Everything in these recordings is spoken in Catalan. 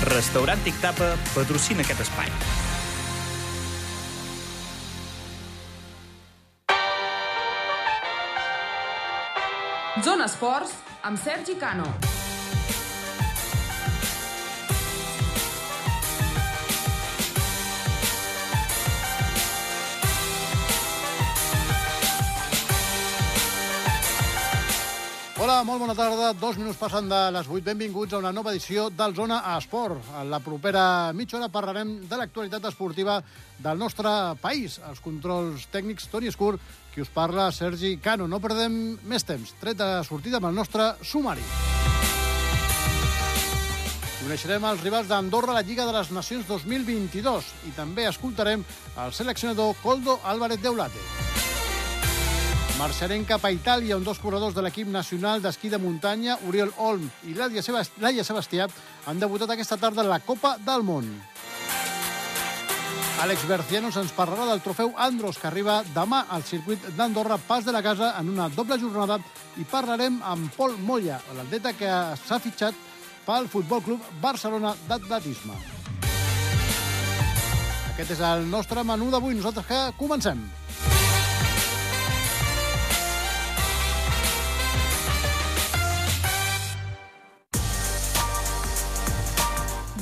Restaurant Tic Tapa patrocina aquest espai. Zona Esports amb Sergi Cano. Hola, molt bona tarda. Dos minuts passant de les 8. Benvinguts a una nova edició del Zona Esport. En la propera mitja hora parlarem de l'actualitat esportiva del nostre país. Els controls tècnics, Toni Escur, qui us parla, Sergi Cano. No perdem més temps. Tret de sortida amb el nostre sumari. Coneixerem els rivals d'Andorra a la Lliga de les Nacions 2022 i també escoltarem el seleccionador Coldo Álvarez Deulate. Marxarem cap a Itàlia, on dos corredors de l'equip nacional d'esquí de muntanya, Oriol Olm i Laia Sebastià, han debutat aquesta tarda en la Copa del Món. Àlex Bercianos ens parlarà del trofeu Andros, que arriba demà al circuit d'Andorra, pas de la casa, en una doble jornada, i parlarem amb Pol Molla, l'atleta que s'ha fitxat pel Futbol Club Barcelona d'atletisme. Aquest és el nostre menú d'avui. Nosaltres que comencem.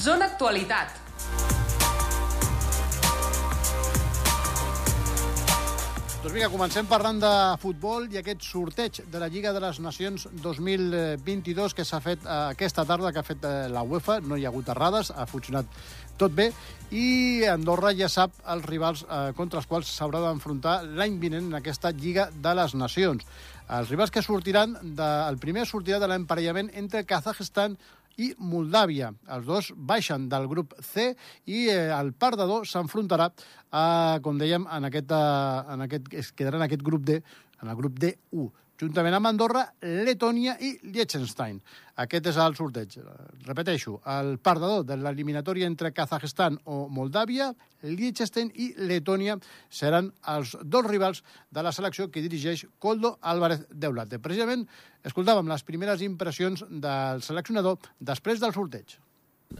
Zona Actualitat. Doncs vinga, comencem parlant de futbol i aquest sorteig de la Lliga de les Nacions 2022 que s'ha fet eh, aquesta tarda, que ha fet eh, la UEFA. No hi ha hagut errades, ha funcionat tot bé. I Andorra ja sap els rivals eh, contra els quals s'haurà d'enfrontar l'any vinent en aquesta Lliga de les Nacions. Els rivals que sortiran, de, el primer sortirà de l'emparellament entre Kazakhstan i Moldàvia. Els dos baixen del grup C i eh, el perdedor s'enfrontarà, eh, com dèiem, en aquest, eh, en aquest, es quedarà en aquest grup D, en el grup D1 juntament amb Andorra, Letònia i Liechtenstein. Aquest és el sorteig. Repeteixo, el perdedor de l'eliminatòria entre Kazakhstan o Moldàvia, Liechtenstein i Letònia seran els dos rivals de la selecció que dirigeix Coldo Álvarez Deulate. Precisament, escoltàvem les primeres impressions del seleccionador després del sorteig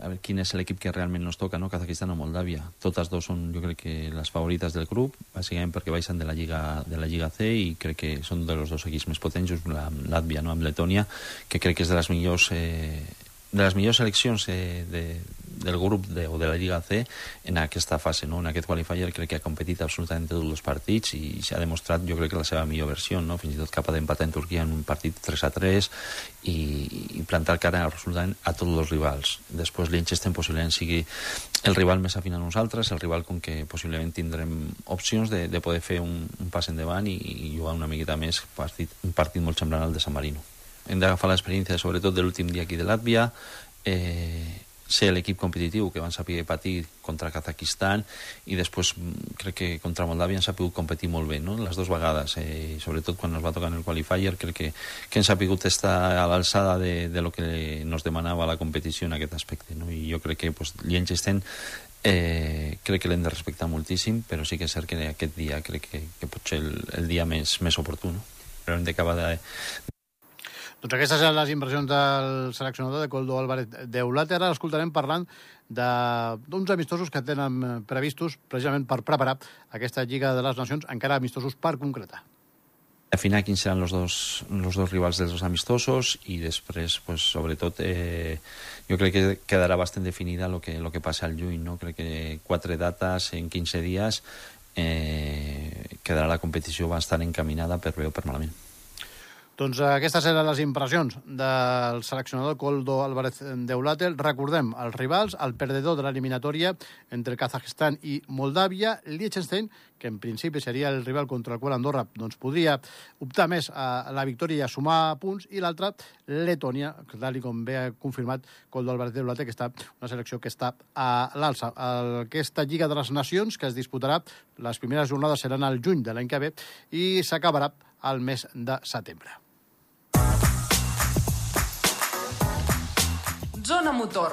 a veure quin és l'equip que realment nos toca, no? Kazakistan o Moldàvia. Totes dos són, jo crec que, les favorites del grup, bàsicament perquè baixen de la Lliga, de la Lliga C i crec que són de los dos equips més potents, just Latvia, no? amb Letònia, que crec que és de les millors eh, de les millors seleccions eh, de, del grup de, o de la Lliga C en aquesta fase, no? en aquest qualifier crec que ha competit absolutament tots els partits i s'ha demostrat jo crec que la seva millor versió no? fins i tot cap d'empatar en Turquia en un partit 3 a 3 i, i plantar cara absolutament a tots els rivals després Liechtenstein possiblement sigui el rival més afín a nosaltres, el rival com que possiblement tindrem opcions de, de poder fer un, un pas endavant i, i jugar una miqueta més partit, un partit molt semblant al de San Marino hem d'agafar l'experiència sobretot de l'últim dia aquí de Làtvia eh, ser l'equip competitiu que van saber patir contra Kazakistan i després mm, crec que contra Moldàvia ens ha pogut competir molt bé, no? les dues vegades eh, sobretot quan ens va tocar en el qualifier crec que, que ens ha pogut estar a l'alçada de, de lo que nos demanava la competició en aquest aspecte no? i jo crec que pues, Liechtenstein eh, crec que l'hem de respectar moltíssim però sí que és cert que aquest dia crec que, que pot ser el, el dia més, més oportú no? però hem d'acabar de, doncs aquestes són les impressions del seleccionador de Coldo Álvarez Deulate. Ara l'escoltarem parlant d'uns amistosos que tenen previstos precisament per preparar aquesta Lliga de les Nacions, encara amistosos per concretar. Afinar quins seran els dos, los dos rivals dels dos amistosos i després, pues, sobretot, eh, jo crec que quedarà bastant definida el que, lo que passa al juny. No? Crec que quatre dates en 15 dies eh, quedarà la competició bastant encaminada per bé o per malament. Doncs aquestes eren les impressions del seleccionador Coldo Álvarez Deulate. Recordem, els rivals, el perdedor de l'eliminatòria entre Kazajstan i Moldàvia, Liechtenstein, que en principi seria el rival contra el qual Andorra doncs, podria optar més a la victòria i a sumar punts, i l'altre, Letònia, que tal com bé ha confirmat Coldo Álvarez Deulate, que està una selecció que està a l'alça. Aquesta Lliga de les Nacions, que es disputarà, les primeres jornades seran al juny de l'any que ve, i s'acabarà al mes de setembre. Zona Motor.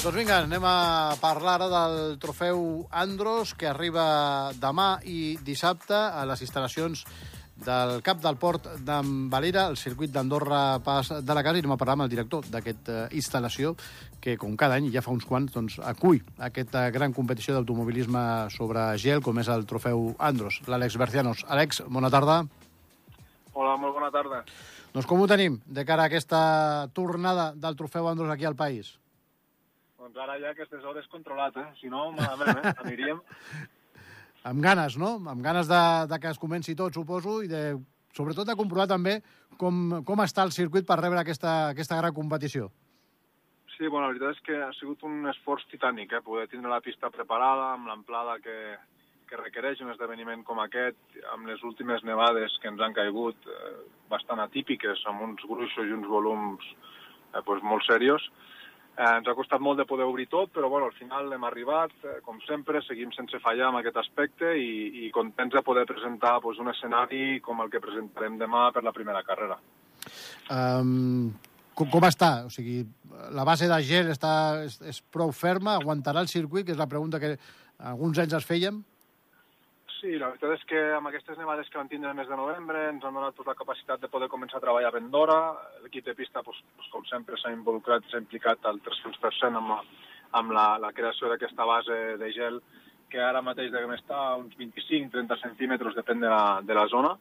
Doncs vinga, anem a parlar ara del trofeu Andros, que arriba demà i dissabte a les instal·lacions del cap del port d'en Valera, el circuit d'Andorra Pas de la Casa, i anem a parlar amb el director d'aquesta uh, instal·lació, que com cada any, ja fa uns quants, doncs, acull aquesta gran competició d'automobilisme sobre gel, com és el trofeu Andros, l'Àlex Bercianos. Àlex, bona tarda. Hola, molt bona tarda. Doncs com ho tenim de cara a aquesta tornada del trofeu Andros aquí al país? Doncs ara ja aquestes hores controlat, eh? Si no, malament, eh? Aniríem... amb ganes, no? Amb ganes de, de que es comenci tot, suposo, i de, sobretot de comprovar també com, com està el circuit per rebre aquesta, aquesta gran competició. Sí, bueno, la veritat és que ha sigut un esforç titànic, eh? Poder tindre la pista preparada, amb l'amplada que, que requereix un esdeveniment com aquest, amb les últimes nevades que ens han caigut eh, bastant atípiques, amb uns gruixos i uns volums eh, pues, molt serios, Eh, ens ha costat molt de poder obrir tot, però bueno, al final hem arribat, eh, com sempre, seguim sense fallar en aquest aspecte i, i contents de poder presentar pues, un escenari com el que presentarem demà per la primera carrera. Um, com, com està? O sigui, la base de gel està, és, és prou ferma? Aguantarà el circuit? Que és la pregunta que alguns anys es fèiem. Sí, la veritat és que amb aquestes nevades que van tindre el mes de novembre ens han donat tota la capacitat de poder començar a treballar ben d'hora. L'equip de pista, doncs, doncs, com sempre, s'ha involucrat, s'ha implicat al 300% amb, amb la, la creació d'aquesta base de gel que ara mateix devem estar a uns 25-30 centímetres, depèn de la, de la zona.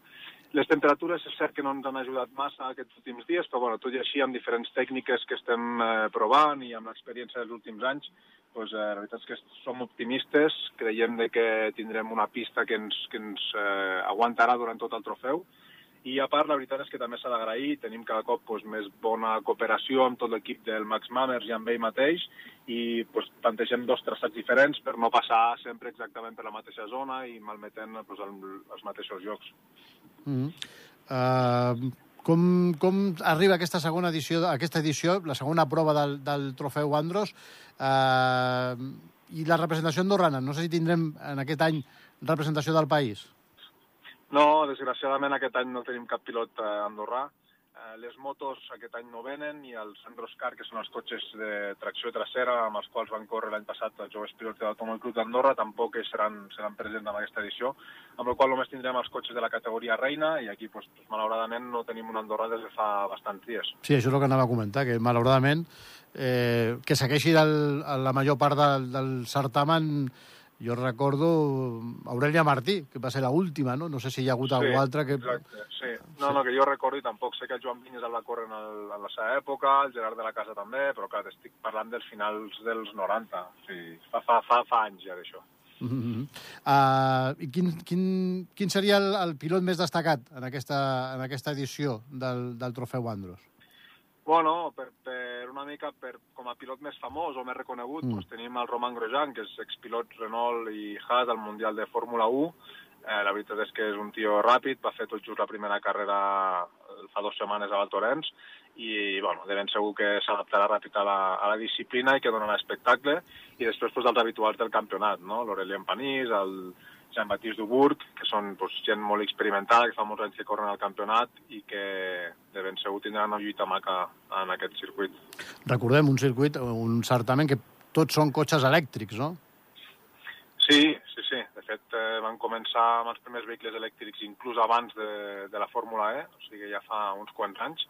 Les temperatures és cert que no ens han ajudat massa aquests últims dies, però bueno, tot i així amb diferents tècniques que estem eh, provant i amb l'experiència dels últims anys, pues, eh, la veritat és que som optimistes, creiem de que tindrem una pista que ens, que ens eh, aguantarà durant tot el trofeu, i a part, la veritat és que també s'ha d'agrair, tenim cada cop pues, més bona cooperació amb tot l'equip del Max Mammers i amb ell mateix, i pues, plantegem dos traçats diferents per no passar sempre exactament per la mateixa zona i malmetent pues, el, els mateixos llocs. Mm -hmm. uh, com, com arriba aquesta segona edició, aquesta edició, la segona prova del, del trofeu Andros, uh, i la representació andorrana? No sé si tindrem en aquest any representació del país. No, desgraciadament aquest any no tenim cap pilot eh, andorrà. Eh, les motos aquest any no venen i els Androscar, que són els cotxes de tracció trasera amb els quals van córrer l'any passat els joves pilots de l'Automòbil Club d'Andorra, tampoc seran, seran presents en aquesta edició, amb el qual només tindrem els cotxes de la categoria reina i aquí, pues, pues, malauradament, no tenim un Andorra des de fa bastants dies. Sí, això és el que anava a comentar, que malauradament eh, que segueixi el, la major part del, del certamen jo recordo Aurelia Martí, que va ser l'última, no? No sé si hi ha hagut sí, algú altre que... Exacte, sí. No, no, que jo recordo i tampoc sé que el Joan Vinyes el va córrer en, el, en la seva època, el Gerard de la Casa també, però clar, estic parlant dels finals dels 90, sí, fa, fa, fa, fa anys ja d'això. Mm -hmm. uh, i quin, quin, quin seria el, el pilot més destacat en aquesta, en aquesta edició del, del Trofeu Andros? Bueno, per, per una mica per, com a pilot més famós o més reconegut, mm. doncs tenim el Roman Grosjean, que és expilot Renault i Haas al Mundial de Fórmula 1. Eh, la veritat és que és un tio ràpid, va fer tot just la primera carrera fa dues setmanes a Valtorens i bueno, de ben segur que s'adaptarà ràpid a la, a la disciplina i que donarà espectacle. I després pues, els habituals del campionat, no? l'Aurelien Panís, el, Jean-Baptiste Dubourg, que són doncs, gent molt experimentada, que fa molts anys que corren al campionat i que de ben segur tindran una lluita maca en aquest circuit. Recordem un circuit, un certamen que tots són cotxes elèctrics, no? Sí, sí, sí. De fet, eh, van començar amb els primers vehicles elèctrics inclús abans de, de la Fórmula E, o sigui ja fa uns quants anys,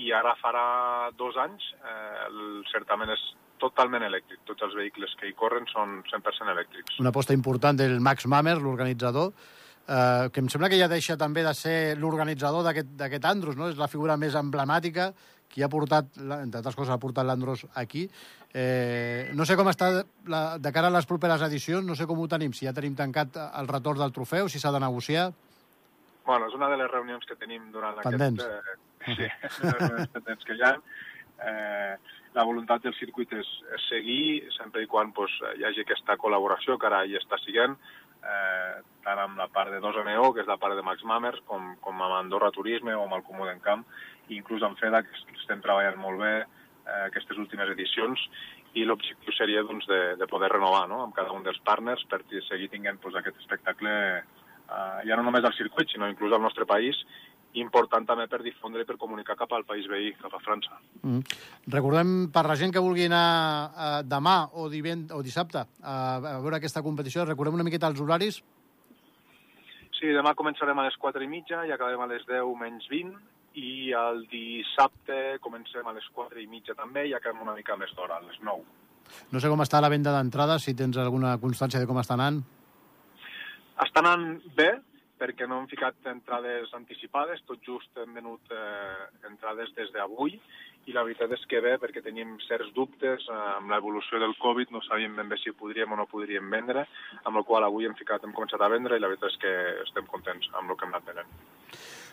i ara farà dos anys eh, el certamen és totalment elèctric. Tots els vehicles que hi corren són 100% elèctrics. Una aposta important del Max Mammer, l'organitzador, eh, que em sembla que ja deixa també de ser l'organitzador d'aquest Andros, no? És la figura més emblemàtica qui ha portat, entre altres coses, ha portat l'Andros aquí. Eh, no sé com està la, de cara a les properes edicions, no sé com ho tenim, si ja tenim tancat el retorn del trofeu, si s'ha de negociar. Bueno, és una de les reunions que tenim durant pendents. aquest... Eh, sí, que hi ha. Eh, la voluntat del circuit és, és seguir sempre i quan pues, hi hagi aquesta col·laboració que ara hi està siguent, eh, tant amb la part de 2MO, que és la part de Max Mammer, com, com amb Andorra Turisme o amb el Comú d'Encamp, i inclús amb FEDA, que estem treballant molt bé eh, aquestes últimes edicions, i l'objectiu seria doncs, de, de poder renovar no? amb cada un dels partners per seguir tinguent pues, aquest espectacle eh, ja no només al circuit, sinó inclús al nostre país, important també per difondre i per comunicar cap al país veí, cap a França. Mm. Recordem, per la gent que vulgui anar eh, demà o, divent, o dissabte a, a veure aquesta competició, recordem una miqueta els horaris. Sí, demà començarem a les 4 i mitja i acabem a les 10 menys 20 i el dissabte comencem a les 4 i mitja també i acabem una mica més d'hora, a les 9. No sé com està la venda d'entrades, si tens alguna constància de com està anant. Està anant bé, perquè no hem ficat entrades anticipades, tot just hem venut eh, entrades des d'avui, i la veritat és que bé, perquè teníem certs dubtes eh, amb l'evolució del Covid, no sabíem ben bé si podríem o no podríem vendre, amb la qual avui hem, ficat, hem començat a vendre i la veritat és que estem contents amb el que hem anat venent.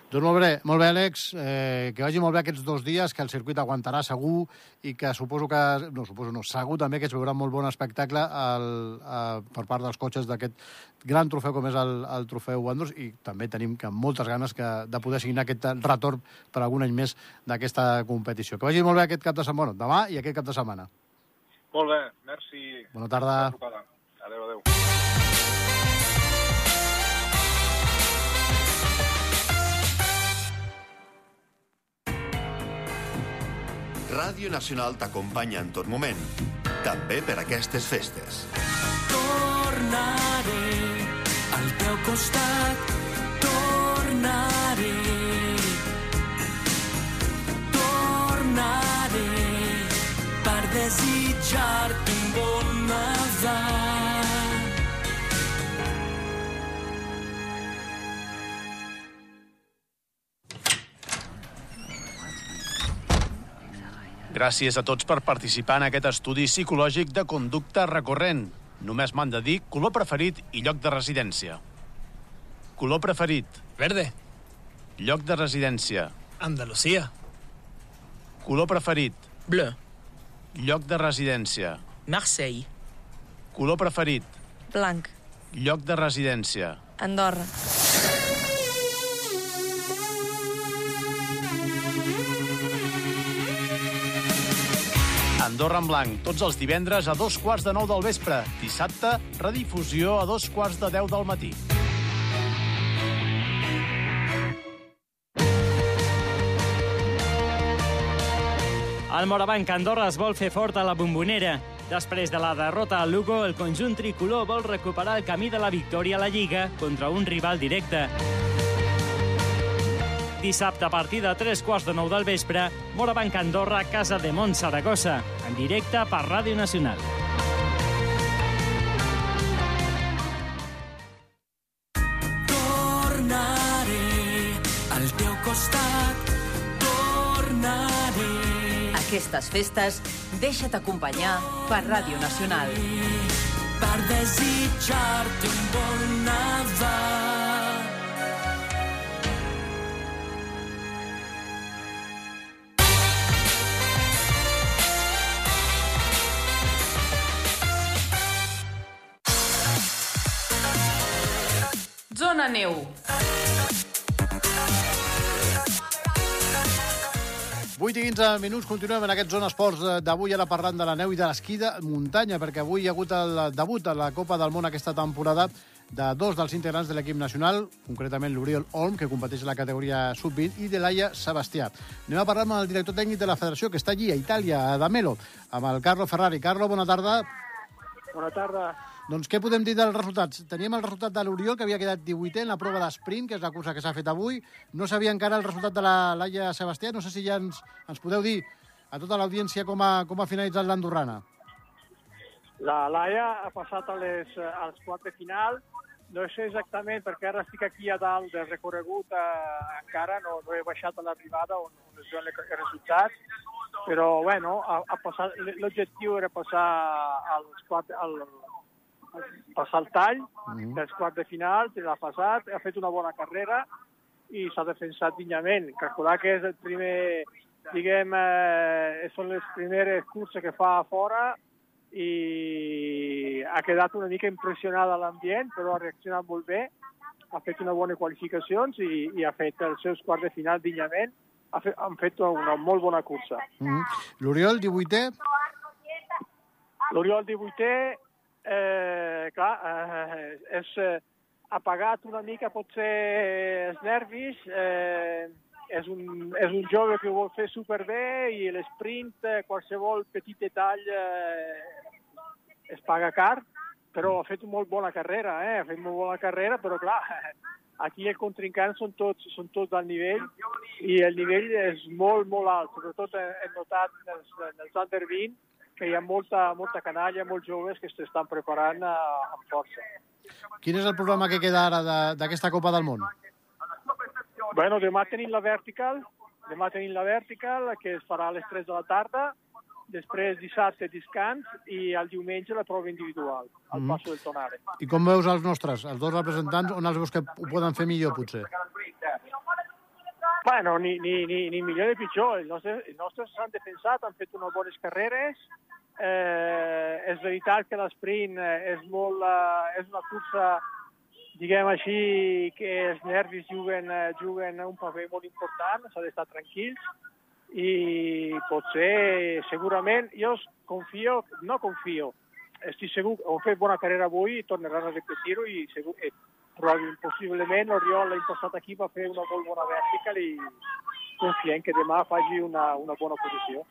Doncs molt bé, molt bé, Àlex. Eh, que vagi molt bé aquests dos dies, que el circuit aguantarà segur i que suposo que... No, suposo no, segur també que es veurà molt bon espectacle el, eh, per part dels cotxes d'aquest gran trofeu com és el, el trofeu Wanders i també tenim que moltes ganes que, de poder signar aquest retorn per algun any més d'aquesta competició. Que vagi molt bé aquest cap de setmana, bueno, demà i aquest cap de setmana. Molt bé, merci. Bona tarda. Adéu, adéu. Ràdio Nacional t'acompanya en tot moment, també per aquestes festes. Tornaré al teu costat, tornaré. Gràcies a tots per participar en aquest estudi psicològic de conducta recurrent. Només m'han de dir color preferit i lloc de residència. Color preferit. Verde. Lloc de residència. Andalucía. Color preferit. Bleu. Lloc de residència. Marseille. Color preferit. Blanc. Lloc de residència. Andorra. Andorra en blanc, tots els divendres a dos quarts de nou del vespre. Dissabte, redifusió a dos quarts de deu del matí. El Morabanc Andorra es vol fer fort a la bombonera. Després de la derrota al Lugo, el conjunt tricolor vol recuperar el camí de la victòria a la Lliga contra un rival directe. Dissabte a partir de 3 quarts de 9 del vespre, Morabanc Andorra, Casa de Mont Saragossa, en directe per Ràdio Nacional. Tornaré al teu costat, tornaré. Aquestes festes, deixa't acompanyar per Ràdio Nacional. Per desitjar-te un bon Nadal. Neu. Vuit i 15 minuts, continuem en aquest Zona Esports d'avui, ara parlant de la neu i de l'esquí de muntanya, perquè avui hi ha hagut el debut a la Copa del Món aquesta temporada de dos dels integrants de l'equip nacional, concretament l'Oriol Olm, que competeix a la categoria sub-20, i de Laia Sebastià. Anem a parlar amb el director tècnic de la federació, que està allí, a Itàlia, a Damelo, amb el Carlo Ferrari. Carlo, bona tarda. Bona tarda. Doncs què podem dir dels resultats? Teníem el resultat de l'Oriol, que havia quedat 18è en la prova d'esprint, que és la cursa que s'ha fet avui. No sabia encara el resultat de la Laia Sebastià. No sé si ja ens, ens podeu dir a tota l'audiència com, ha, com ha finalitzat l'Andorrana. La Laia ha passat a les, als quarts de final. No sé exactament, perquè ara estic aquí a dalt del recorregut, eh, encara no, no he baixat a l'arribada on, on es veuen els resultats, però bueno, ha, passat, l'objectiu era passar als quatre, al, passar el tall mm. dels quarts de final, l'ha passat, ha fet una bona carrera i s'ha defensat dignament. Calcular que és el primer, diguem, eh, són les primeres curses que fa a fora i ha quedat una mica impressionada l'ambient, però ha reaccionat molt bé, ha fet unes bones qualificacions i, i ha fet els seus quarts de final dignament, ha fet, han fet una molt bona cursa. Mm. L'Oriol, 18è? L'Oriol, 18è, eh, clar, eh, és, eh, ha pagat una mica potser els nervis, eh, és, un, és un jove que ho vol fer superbé i l'esprint, eh, qualsevol petit detall eh, es paga car, però ha fet molt bona carrera, eh? ha fet molt bona carrera, però clar, aquí els contrincants són tots, són tots al nivell i el nivell és molt, molt alt. Sobretot hem notat els, els under 20 que hi ha molta, molta canalla, molts joves que s'estan preparant a, amb força. Quin és el programa que queda ara de- d'aquesta Copa del Món? Bueno, demà tenim la vertical, demà tenim la vertical, que es farà a les 3 de la tarda, després dissabte descans i el diumenge la prova individual, al Mhm. Passo del Tonare. I com veus els nostres, els dos representants, on els veus que ho poden fer millor, potser? Bueno, ni, ni, ni, ni millor ni pitjor. Els nostres, els nostres s'han defensat, han fet unes bones carreres. Eh, és veritat que l'esprint eh, és, molt, eh, és una cursa, diguem així, que els nervis juguen, eh, juguen un paper molt important, s'ha d'estar tranquils i potser, segurament, jo confio, no confio, estic segur han fet bona carrera avui i tornaran a repetir-ho i segur, possiblement l'Oriol l'any passat aquí va fer una molt bona vertical i confiem que demà faci una, una bona posició.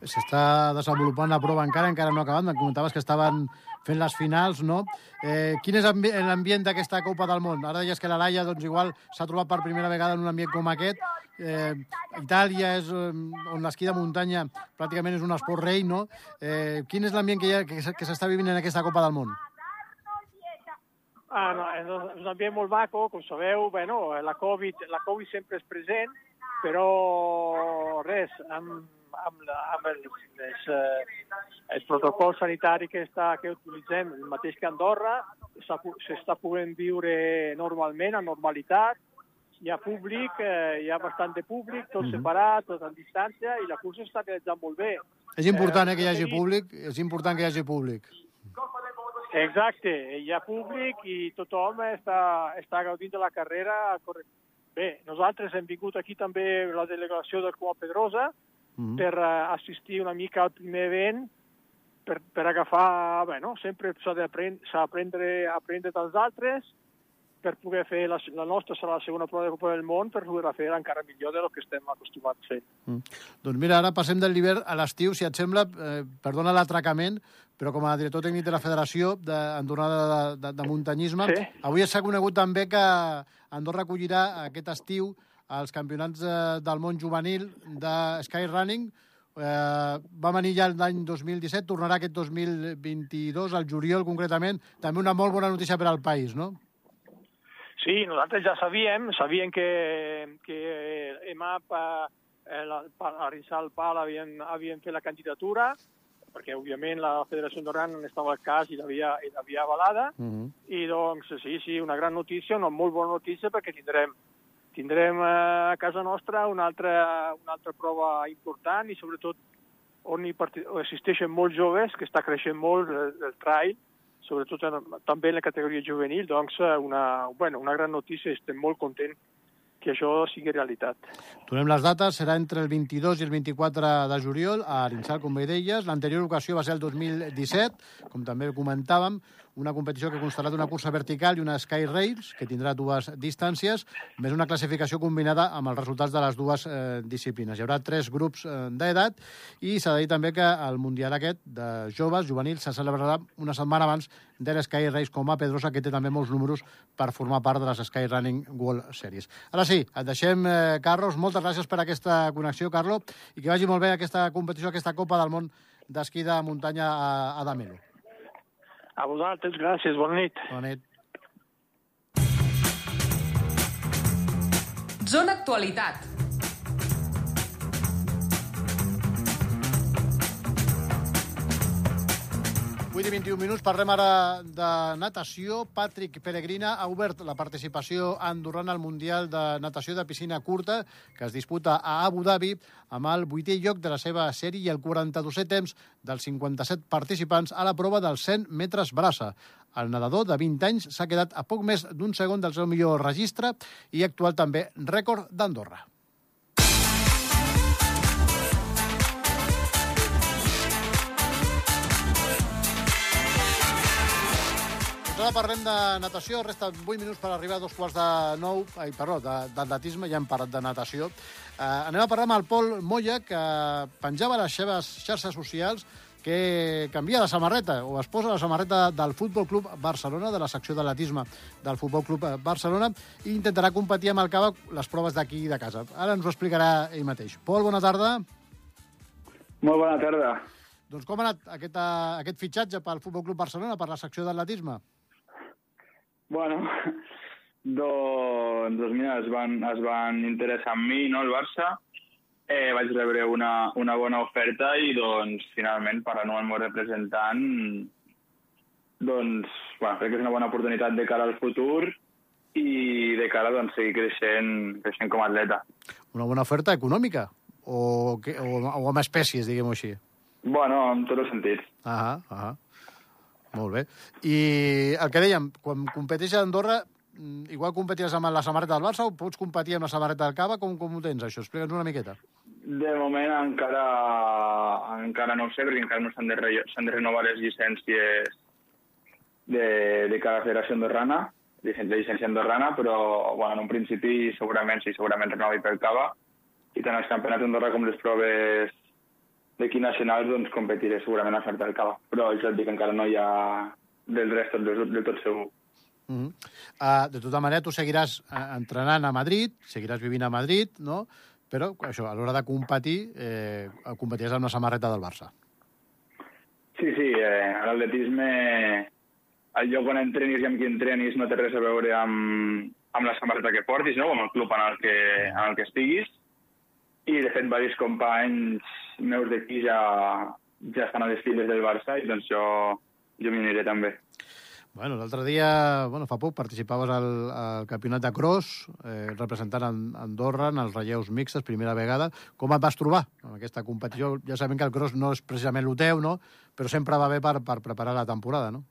S'està desenvolupant la prova encara, encara no ha acabat. Em comentaves que estaven fent les finals, no? Eh, quin és ambi- l'ambient d'aquesta Copa del Món? Ara deies que la Laia, doncs, igual s'ha trobat per primera vegada en un ambient com aquest. Eh, Itàlia és eh, on l'esquí de muntanya pràcticament és un esport rei, no? Eh, quin és l'ambient que, que s'està vivint en aquesta Copa del Món? Ah, no, és un ambient molt maco, com sabeu, bueno, la Covid, la Covid sempre és present, però res, amb, amb, la, amb el, les, eh, el protocol sanitari que, està, que utilitzem, el mateix que Andorra, s'està podent viure normalment, a normalitat, hi ha públic, eh, hi ha bastant de públic, tot Mhm. separat, tot en distància, i la cursa està realitzant molt bé. És important eh, que hi hagi públic, és important que hi hagi públic. Exacte, hi ha públic i tothom està, està gaudint de la carrera. Bé, nosaltres hem vingut aquí també la delegació del Coma Pedrosa Mhm. per uh, assistir una mica al primer event, per, per agafar... Bueno, sempre s'ha d'aprendre s'ha d'aprendre a aprendre dels altres per poder fer la, la nostra serà la segona prova de Copa del Món per poder fer encara millor del que estem acostumats a fer. Mm. Doncs mira, ara passem del l'hivern a l'estiu, si et sembla, eh, perdona l'atracament, però com a director tècnic de la Federació d'Andorra de, de, de Muntanyisme, Sí. avui s'ha conegut també que Andorra acollirà aquest estiu els campionats eh, del món juvenil de Skyrunning. Eh, va venir ja l'any 2017, tornarà aquest 2022, al juliol concretament. També una molt bona notícia per al país, no? Sí, nosaltres ja sabíem, sabíem que, que EMAP, eh, la, a Rinsal Pal havien, havien fet la candidatura, perquè òbviament la Federació Andorrana estava al cas i l'havia avalada, Uh -huh. i doncs sí, sí, una gran notícia, una molt bona notícia perquè tindrem tindrem eh, a casa nostra una altra, una altra prova important i sobretot on hi assisteixen molts joves, que està creixent molt el, el trail, sobretot en, també en la categoria juvenil, doncs eh, una, bueno, una gran notícia, estem molt contents que això sigui realitat. Donem les dates, serà entre el 22 i el 24 de juliol a Arinsal, com bé deies. L'anterior ocasió va ser el 2017, com també comentàvem, una competició que constarà d'una cursa vertical i una Sky Rails, que tindrà dues distàncies, més una classificació combinada amb els resultats de les dues eh, disciplines. Hi haurà tres grups eh, d'edat i s'ha de dir també que el Mundial aquest de joves, juvenils, se celebrarà una setmana abans de l'Sky Race com a Pedrosa, que té també molts números per formar part de les Sky Running World Series. Ara sí, et deixem, eh, Carlos. Moltes gràcies per aquesta connexió, Carlo, i que vagi molt bé aquesta competició, aquesta Copa del Món d'esquí de muntanya a, a Damelo. A vosaltres, gràcies, bona nit. Bona nit. Zona Actualitat. Vuit i 21 minuts, parlem ara de natació. Patrick Peregrina ha obert la participació andorrana al Mundial de Natació de Piscina Curta, que es disputa a Abu Dhabi, amb el vuitè lloc de la seva sèrie i el 42è temps dels 57 participants a la prova dels 100 metres braça. El nedador de 20 anys s'ha quedat a poc més d'un segon del seu millor registre i actual també rècord d'Andorra. Ara parlem de natació. Resta 8 minuts per arribar a dos quarts de nou. Ai, perdó, d'atletisme, ja hem parlat de natació. Eh, anem a parlar amb el Pol Moya, que penjava les seves xarxes socials que canvia de samarreta o es posa la samarreta del Futbol Club Barcelona, de la secció d'atletisme del Futbol Club Barcelona, i intentarà competir amb el Cava les proves d'aquí de casa. Ara ens ho explicarà ell mateix. Pol, bona tarda. Molt bona tarda. Doncs com ha anat aquest, eh, aquest fitxatge pel Futbol Club Barcelona, per la secció d'atletisme? Bueno, doncs, doncs mira, es van, es van interessar en mi, no, el Barça. Eh, vaig rebre una, una bona oferta i, doncs, finalment, per renovar el meu representant, doncs, bueno, crec que és una bona oportunitat de cara al futur i de cara, doncs, seguir creixent, creixent com a atleta. Una bona oferta econòmica? O, o, o amb espècies, diguem-ho així? Bueno, en tots els sentits. Ah, ah. Molt bé. I el que dèiem, quan competeix a Andorra, mm, igual competiràs amb la samarreta del Barça o pots competir amb la samarreta del Cava? Com, com ho tens, això? Explica'ns una miqueta. De moment encara, encara no ho sé, perquè encara no s'han de, re, de renovar les llicències de, de cada federació andorrana, llicència, llicència andorrana, però bueno, en un principi segurament sí, segurament renovi pel Cava, i tant els campionats d'Andorra com les proves d'equip nacionals doncs competiré segurament a Ferta del Cava, però això et dic encara no hi ha del rest del, del tot segur. Mm -hmm. uh, de tota manera, tu seguiràs uh, entrenant a Madrid, seguiràs vivint a Madrid, no? però això, a l'hora de competir, eh, competiràs amb la samarreta del Barça. Sí, sí, eh, l'atletisme el lloc on entrenis i amb qui entrenis no té res a veure amb, amb la samarreta que portis, no? o amb el club en el que, en el que estiguis. I, de fet, diversos companys meus d'aquí ja, ja estan a les files del Barça i doncs jo, jo m'hi aniré també. Bueno, l'altre dia, bueno, fa poc, participaves al, al campionat de cross, eh, representant en Andorra en els relleus mixtes, primera vegada. Com et vas trobar en aquesta competició? Ja sabem que el cross no és precisament el teu, no? però sempre va bé per, per preparar la temporada, no?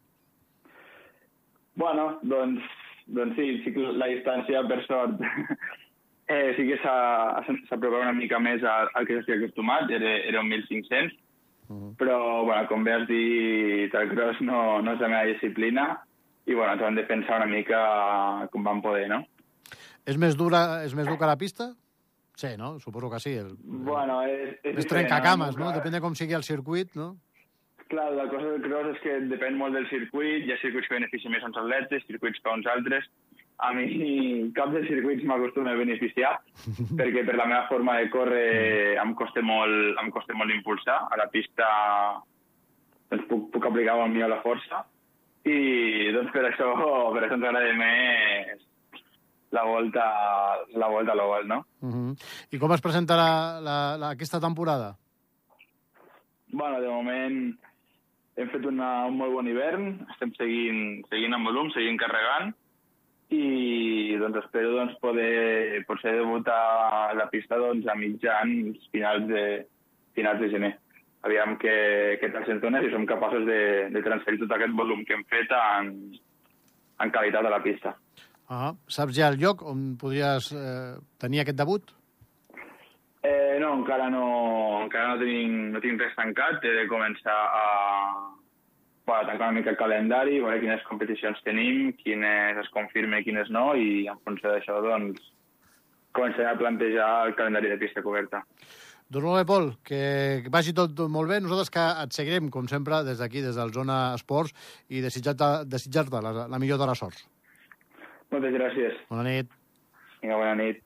Bueno, doncs, doncs sí, sí que la distància, per sort, eh, sí que s'ha apropat una mica més al, al que s'estic acostumat, era, era un 1.500, uh -huh. però, bueno, com bé has dit, el cross no, no és la meva disciplina i, bueno, ens vam de pensar una mica com vam poder, no? És més dura, és més dur que la pista? Sí, no? Suposo que sí. El, bueno, és... és més trencacames, no? Depèn de com sigui el circuit, no? Clar, la cosa del cross és que depèn molt del circuit, hi ha circuits que beneficien més uns atletes, circuits que uns altres. A mi cap dels circuits m'acostuma a beneficiar, perquè per la meva forma de córrer em costa molt, em costa molt impulsar. A la pista doncs, puc, puc aplicar molt millor la força i doncs per això, per això ens agrada més la volta, la volta a l'oval, no? Uh -huh. I com es presenta la, la, la, aquesta temporada? Bueno, de moment hem fet una, un molt bon hivern, estem seguint, seguint amb volum, seguint carregant, i doncs espero doncs, poder potser debutar a la pista doncs, a mitjans finals de, finals de gener. Aviam què, què tal se'ns dona si som capaços de, de transferir tot aquest volum que hem fet en, en qualitat a la pista. Ah, saps ja el lloc on podries eh, tenir aquest debut? Eh, no, encara no, encara no, tenim, no tinc res tancat. He de començar a, bueno, tancar una mica el calendari, veure quines competicions tenim, quines es confirme i quines no, i en funció d'això, doncs, començaré a plantejar el calendari de pista coberta. Doncs molt bé, Pol, que vagi tot molt bé. Nosaltres que et seguirem, com sempre, des d'aquí, des del Zona Esports, i desitjar-te desitjar la, la millor de les sorts. Moltes gràcies. Bona nit. Vinga, bona nit.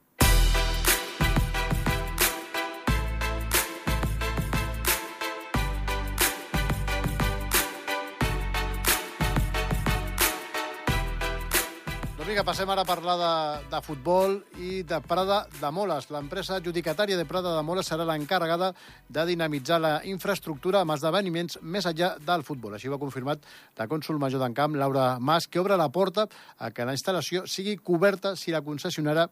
Doncs vinga, passem ara a parlar de, de futbol i de Prada de Moles. L'empresa adjudicatària de Prada de Moles serà l'encarregada de dinamitzar la infraestructura amb esdeveniments més enllà del futbol. Així ho ha confirmat la cònsul major d'Encamp, Laura Mas, que obre la porta a que la instal·lació sigui coberta si la concessionària,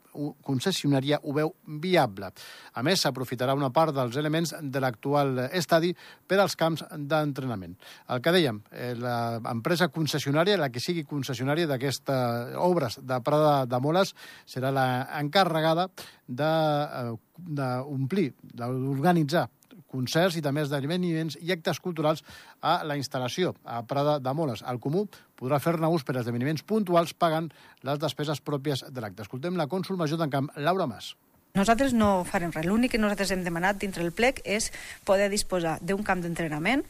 concessionària ho veu viable. A més, s'aprofitarà una part dels elements de l'actual estadi per als camps d'entrenament. El que dèiem, eh, l'empresa concessionària, la que sigui concessionària d'aquesta obra obres de Prada de Moles serà l'encarregada d'omplir, de, d'organitzar concerts i també esdeveniments i actes culturals a la instal·lació a Prada de Moles. El Comú podrà fer-ne ús per esdeveniments puntuals pagant les despeses pròpies de l'acte. Escoltem la cònsul major d'en Camp, Laura Mas. Nosaltres no farem res. L'únic que nosaltres hem demanat dintre el plec és poder disposar d'un camp d'entrenament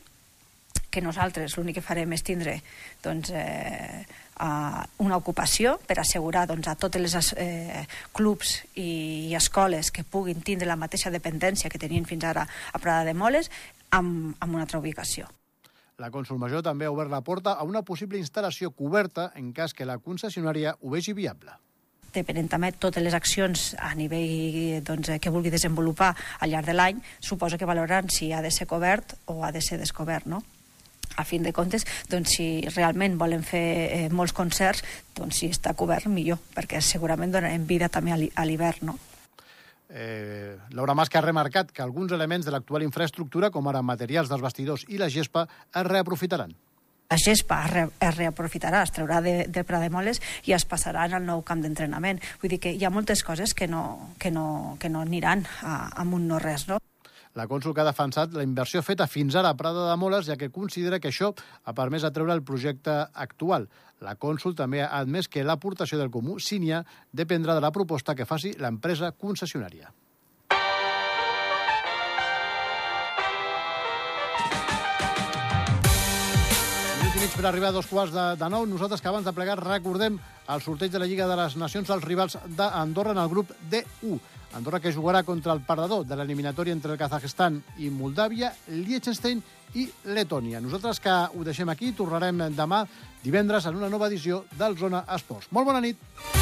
que nosaltres l'únic que farem és tindre doncs, eh, a una ocupació per assegurar doncs, a totes les eh, clubs i, i escoles que puguin tindre la mateixa dependència que tenien fins ara a Prada de Moles amb, amb una altra ubicació. La cònsul major també ha obert la porta a una possible instal·lació coberta en cas que la concessionària ho vegi viable depenent també totes les accions a nivell doncs, que vulgui desenvolupar al llarg de l'any, suposa que valoraran si ha de ser cobert o ha de ser descobert, no? A fin de comptes, doncs, si realment volen fer eh, molts concerts, doncs si està cobert, millor, perquè segurament donarem vida també a l'hivern, no? Eh, Laura Mas que ha remarcat que alguns elements de l'actual infraestructura, com ara materials dels vestidors i la gespa, es reaprofitaran la gespa es, re, es reaprofitarà, es traurà de, de Prademoles i es passarà el nou camp d'entrenament. Vull dir que hi ha moltes coses que no, que no, que no aniran a, amb un no res, no? La cònsul que ha defensat la inversió feta fins ara a Prada de Moles, ja que considera que això ha permès atreure el projecte actual. La cònsul també ha admès que l'aportació del comú, Sínia, dependrà de la proposta que faci l'empresa concessionària. Mig per arribar a dos quarts de, de nou. Nosaltres que abans de plegar recordem el sorteig de la Lliga de les Nacions als rivals d'Andorra en el grup D1. Andorra que jugarà contra el perdedor de l'eliminatòria entre el Kazakhstan i Moldàvia, Liechtenstein i Letònia. Nosaltres que ho deixem aquí, tornarem demà divendres en una nova edició del Zona Esports. Molt bona nit!